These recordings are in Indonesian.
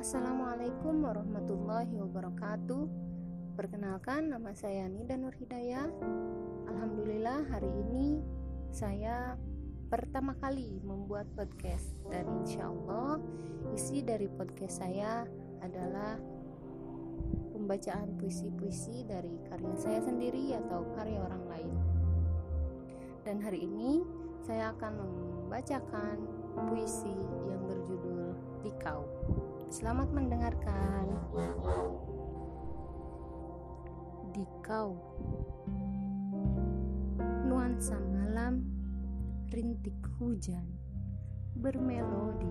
Assalamualaikum warahmatullahi wabarakatuh. Perkenalkan nama saya Nida Nur Hidayah. Alhamdulillah hari ini saya pertama kali membuat podcast. Dan insya Allah isi dari podcast saya adalah Pembacaan puisi-puisi dari karya saya sendiri atau karya orang lain. Dan hari ini saya akan membacakan puisi yang berjudul Dikau Selamat mendengarkan. Di kau, nuansa malam, rintik hujan, bermelodi.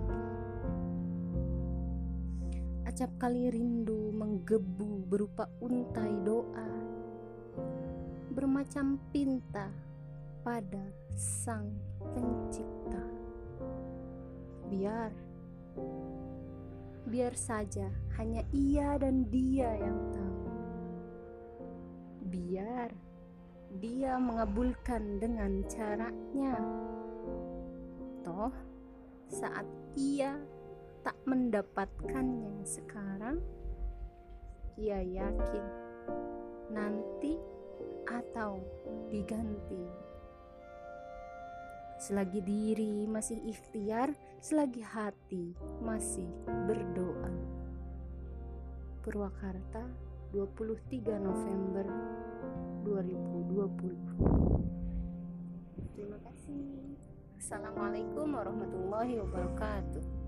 Acap kali rindu menggebu berupa untai doa, bermacam pinta pada sang pencipta. Biar biar saja hanya ia dan dia yang tahu. Biar dia mengabulkan dengan caranya. Toh, saat ia tak mendapatkannya sekarang, ia yakin nanti atau diganti. Selagi diri masih ikhtiar, selagi hati masih berdoa. Purwakarta, 23 November 2020. Terima kasih. Assalamualaikum warahmatullahi wabarakatuh.